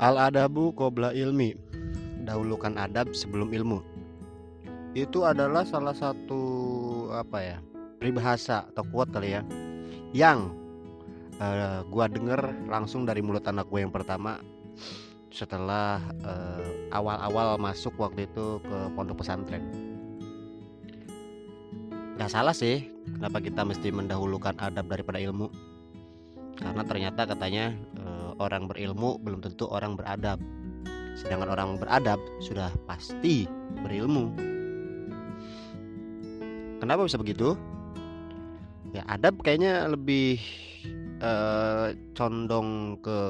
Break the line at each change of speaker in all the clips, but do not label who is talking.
Al adabu qabla ilmi. Dahulukan adab sebelum ilmu. Itu adalah salah satu apa ya? peribahasa atau quote kali ya. Yang uh, gua denger langsung dari mulut anak gue yang pertama setelah uh, awal-awal masuk waktu itu ke pondok pesantren. Gak salah sih, kenapa kita mesti mendahulukan adab daripada ilmu? Karena ternyata katanya uh, orang berilmu belum tentu orang beradab. Sedangkan orang beradab sudah pasti berilmu. Kenapa bisa begitu? Ya adab kayaknya lebih uh, condong ke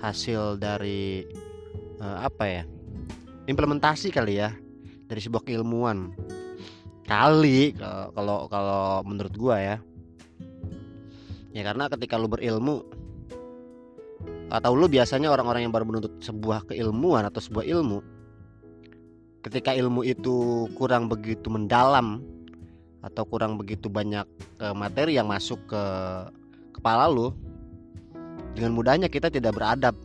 hasil dari uh, apa ya? Implementasi kali ya dari sebuah keilmuan. Kali kalau kalau menurut gua ya. Ya karena ketika lu berilmu atau lu biasanya orang-orang yang baru menuntut sebuah keilmuan atau sebuah ilmu ketika ilmu itu kurang begitu mendalam atau kurang begitu banyak uh, materi yang masuk ke kepala lu dengan mudahnya kita tidak beradab.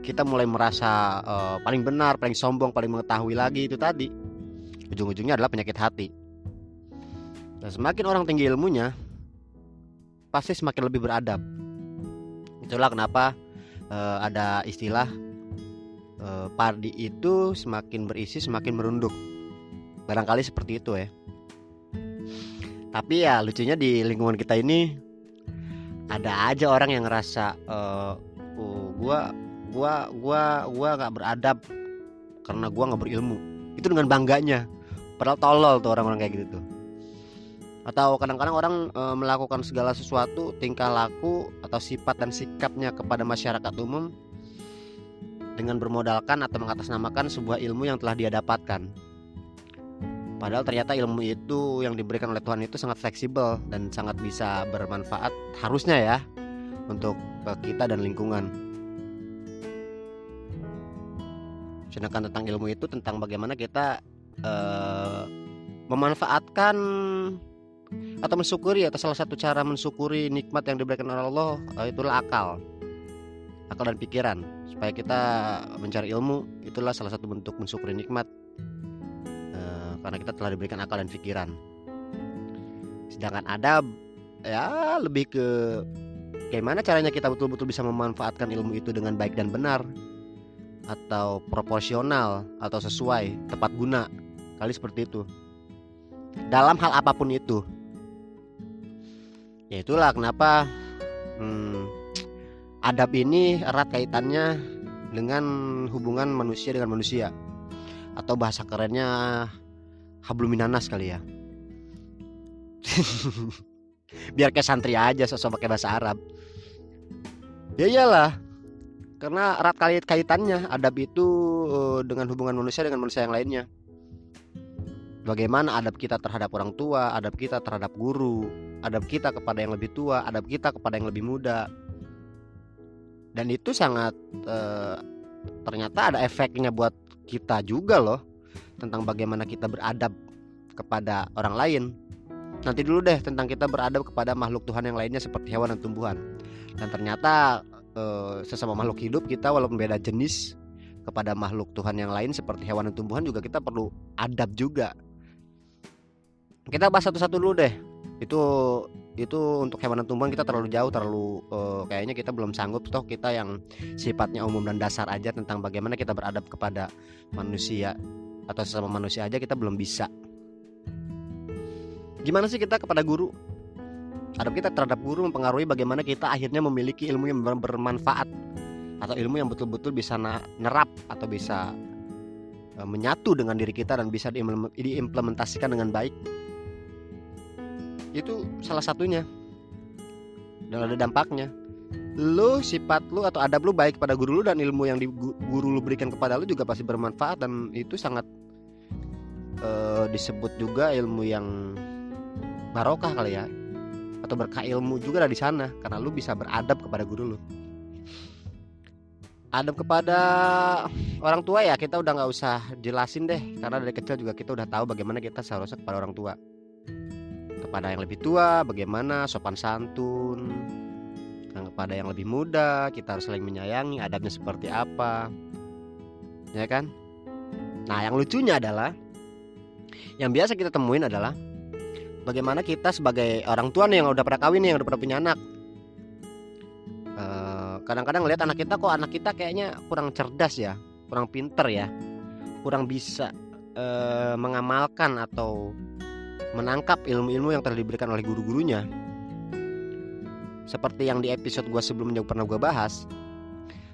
Kita mulai merasa uh, paling benar paling sombong paling mengetahui lagi itu tadi. Ujung-ujungnya adalah penyakit hati. Dan semakin orang tinggi ilmunya pasti semakin lebih beradab itulah kenapa uh, ada istilah uh, pardi itu semakin berisi semakin merunduk. Barangkali seperti itu ya. Tapi ya lucunya di lingkungan kita ini ada aja orang yang ngerasa uh, gua gua gua gua nggak beradab karena gua nggak berilmu. Itu dengan bangganya. Padahal tolol tuh orang-orang kayak gitu tuh atau kadang-kadang orang e, melakukan segala sesuatu tingkah laku atau sifat dan sikapnya kepada masyarakat umum dengan bermodalkan atau mengatasnamakan sebuah ilmu yang telah dia dapatkan. Padahal ternyata ilmu itu yang diberikan oleh Tuhan itu sangat fleksibel dan sangat bisa bermanfaat harusnya ya untuk kita dan lingkungan. Sedangkan tentang ilmu itu tentang bagaimana kita uh, memanfaatkan atau mensyukuri atau salah satu cara mensyukuri nikmat yang diberikan oleh Allah uh, itulah akal. Akal dan pikiran. Supaya kita mencari ilmu itulah salah satu bentuk mensyukuri nikmat. Uh, karena kita telah diberikan akal dan pikiran. Sedangkan adab ya lebih ke bagaimana caranya kita betul-betul bisa memanfaatkan ilmu itu dengan baik dan benar. Atau proporsional atau sesuai tepat guna. Kali seperti itu. Dalam hal apa pun itu ya itulah kenapa hmm, adab ini erat kaitannya dengan hubungan manusia dengan manusia. Atau bahasa kerennya habluminanas kali ya. Biar kayak santri aja sosok pakai bahasa Arab. Ya iyalah karena erat kait kaitannya adab itu eh, dengan hubungan manusia dengan manusia yang lainnya bagaimana adab kita terhadap orang tua adab kita terhadap guru adab kita kepada yang lebih tua adab kita kepada yang lebih muda. Dan itu sangat eh, ternyata ada efeknya buat kita juga loh tentang bagaimana kita beradab kepada orang lain. Nanti dulu deh tentang kita beradab kepada makhluk Tuhan yang lainnya seperti hewan dan tumbuhan. Dan ternyata Eh, sesama makhluk hidup kita walaupun beda jenis kepada makhluk Tuhan yang lain seperti hewan dan tumbuhan juga kita perlu adab juga. Kita bahas satu-satu dulu deh. Itu itu untuk hewan dan tumbuhan kita terlalu jauh terlalu uh, kayaknya kita belum sanggup toh kita yang sifatnya umum dan dasar aja tentang bagaimana kita beradab kepada manusia atau sesama manusia aja kita belum bisa. Gimana sih kita kepada guru? adab kita terhadap guru mempengaruhi bagaimana kita akhirnya memiliki ilmu yang bermanfaat atau ilmu yang betul-betul bisa nerap atau bisa e, menyatu dengan diri kita dan bisa diimplementasikan dengan baik itu salah satunya. Dan ada dampaknya. Lu sifat lu atau adab lu baik pada guru lu dan ilmu yang di, guru lu berikan kepada lu juga pasti bermanfaat dan itu sangat uh, disebut juga ilmu yang barokah kali ya. Atau berkah ilmu juga di sana karena lu bisa beradab kepada guru lu. Adab kepada orang tua ya kita udah nggak usah jelasin deh. Karena dari kecil juga kita udah tahu bagaimana kita seharusnya kepada orang tua kepada yang lebih tua bagaimana sopan santun. Kepada yang lebih muda kita harus saling menyayangi adabnya seperti apa. Ya kan? Nah yang lucunya adalah yang biasa kita temuin adalah bagaimana kita sebagai orang tua nih yang udah pernah kawin nih yang udah pernah punya anak. Eh, kadang-kadang ngeliat anak kita kok anak kita kayaknya kurang cerdas ya kurang pinter ya kurang bisa eh, mengamalkan atau menangkap ilmu-ilmu yang telah diberikan oleh guru-gurunya. Seperti yang di episode gue sebelumnya pernah gue bahas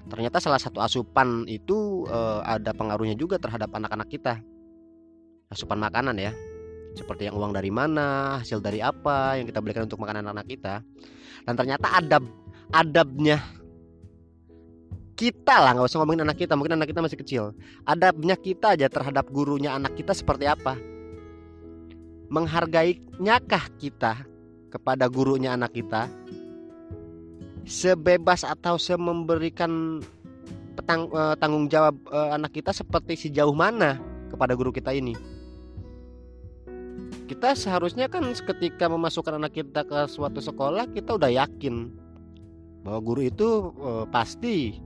ternyata salah satu asupan itu eh, ada pengaruhnya juga terhadap anak-anak kita. Asupan makanan ya. Seperti yang uang dari mana hasil dari apa yang kita berikan untuk makanan anak kita. Dan ternyata adab adabnya kita lah nggak usah ngomongin anak kita mungkin anak kita masih kecil. Adabnya kita aja terhadap gurunya anak kita seperti apa menghargainyakah kita kepada gurunya anak kita sebebas atau sememberikan petang, eh, tanggung jawab eh, anak kita seperti sejauh mana kepada guru kita ini kita seharusnya kan ketika memasukkan anak kita ke suatu sekolah kita udah yakin bahwa guru itu e, pasti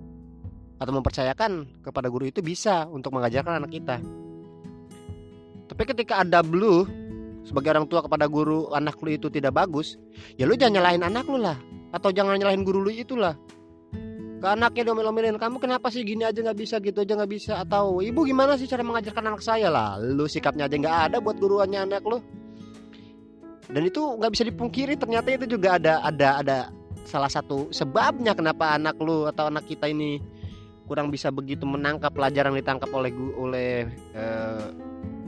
atau mempercayakan kepada guru itu bisa untuk mengajarkan anak kita. Tapi ketika ada lu sebagai orang tua kepada guru anak lu itu tidak bagus, ya lu jangan nyalahin anak lu lah atau jangan nyalahin guru lu itulah. Ke anaknya domel-domelin kamu kenapa sih gini aja nggak bisa gitu aja nggak bisa atau ibu gimana sih cara mengajarkan anak saya lah lu sikapnya aja nggak ada buat guruannya anak lu dan itu nggak bisa dipungkiri ternyata itu juga ada ada ada salah satu sebabnya kenapa anak lu atau anak kita ini kurang bisa begitu menangkap pelajaran ditangkap oleh oleh eh,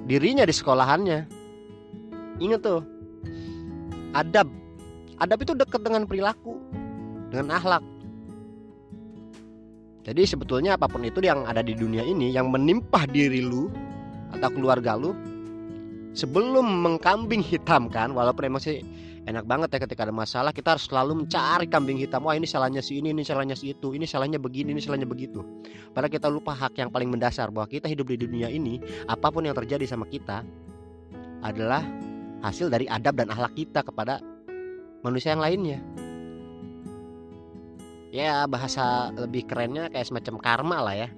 dirinya di sekolahannya. Ingat tuh, adab. Adab itu dekat dengan perilaku, dengan akhlak. Jadi sebetulnya apa pun itu yang ada di dunia ini yang menimpa diri lu atau keluarga lu sebelum mengkambing hitamkan walaupun emang sih enak banget ya ketika ada masalah kita harus selalu mencari kambing hitam wah ini salahnya si ini ini salahnya si itu ini salahnya begini ini salahnya begitu padahal kita lupa hak yang paling mendasar bahwa kita hidup di dunia ini apa pun yang terjadi sama kita adalah hasil dari adab dan akhlak kita kepada manusia yang lainnya. Ya bahasa lebih kerennya kayak semacam karma lah ya.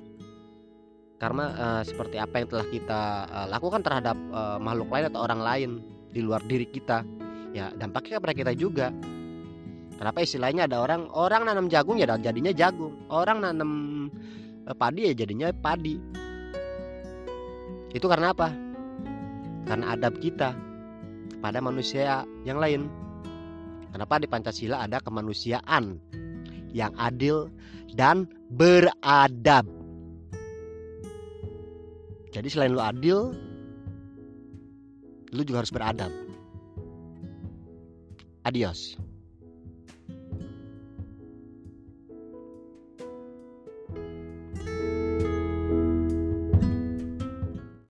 Karma uh, seperti apa yang telah kita uh, lakukan terhadap uh, makhluk lain atau orang lain di luar diri kita. Ya dampaknya kepada kita juga. Kenapa istilahnya ada orang orang nanam jagung ya jadinya jagung. Orang nanam eh, padi ya jadinya padi. Itu karena apa? Karena adab kita pada manusia yang lain. Kenapa di Pancasila ada kemanusiaan yang adil dan beradab? Jadi selain lu adil lu juga harus beradab. Adiós.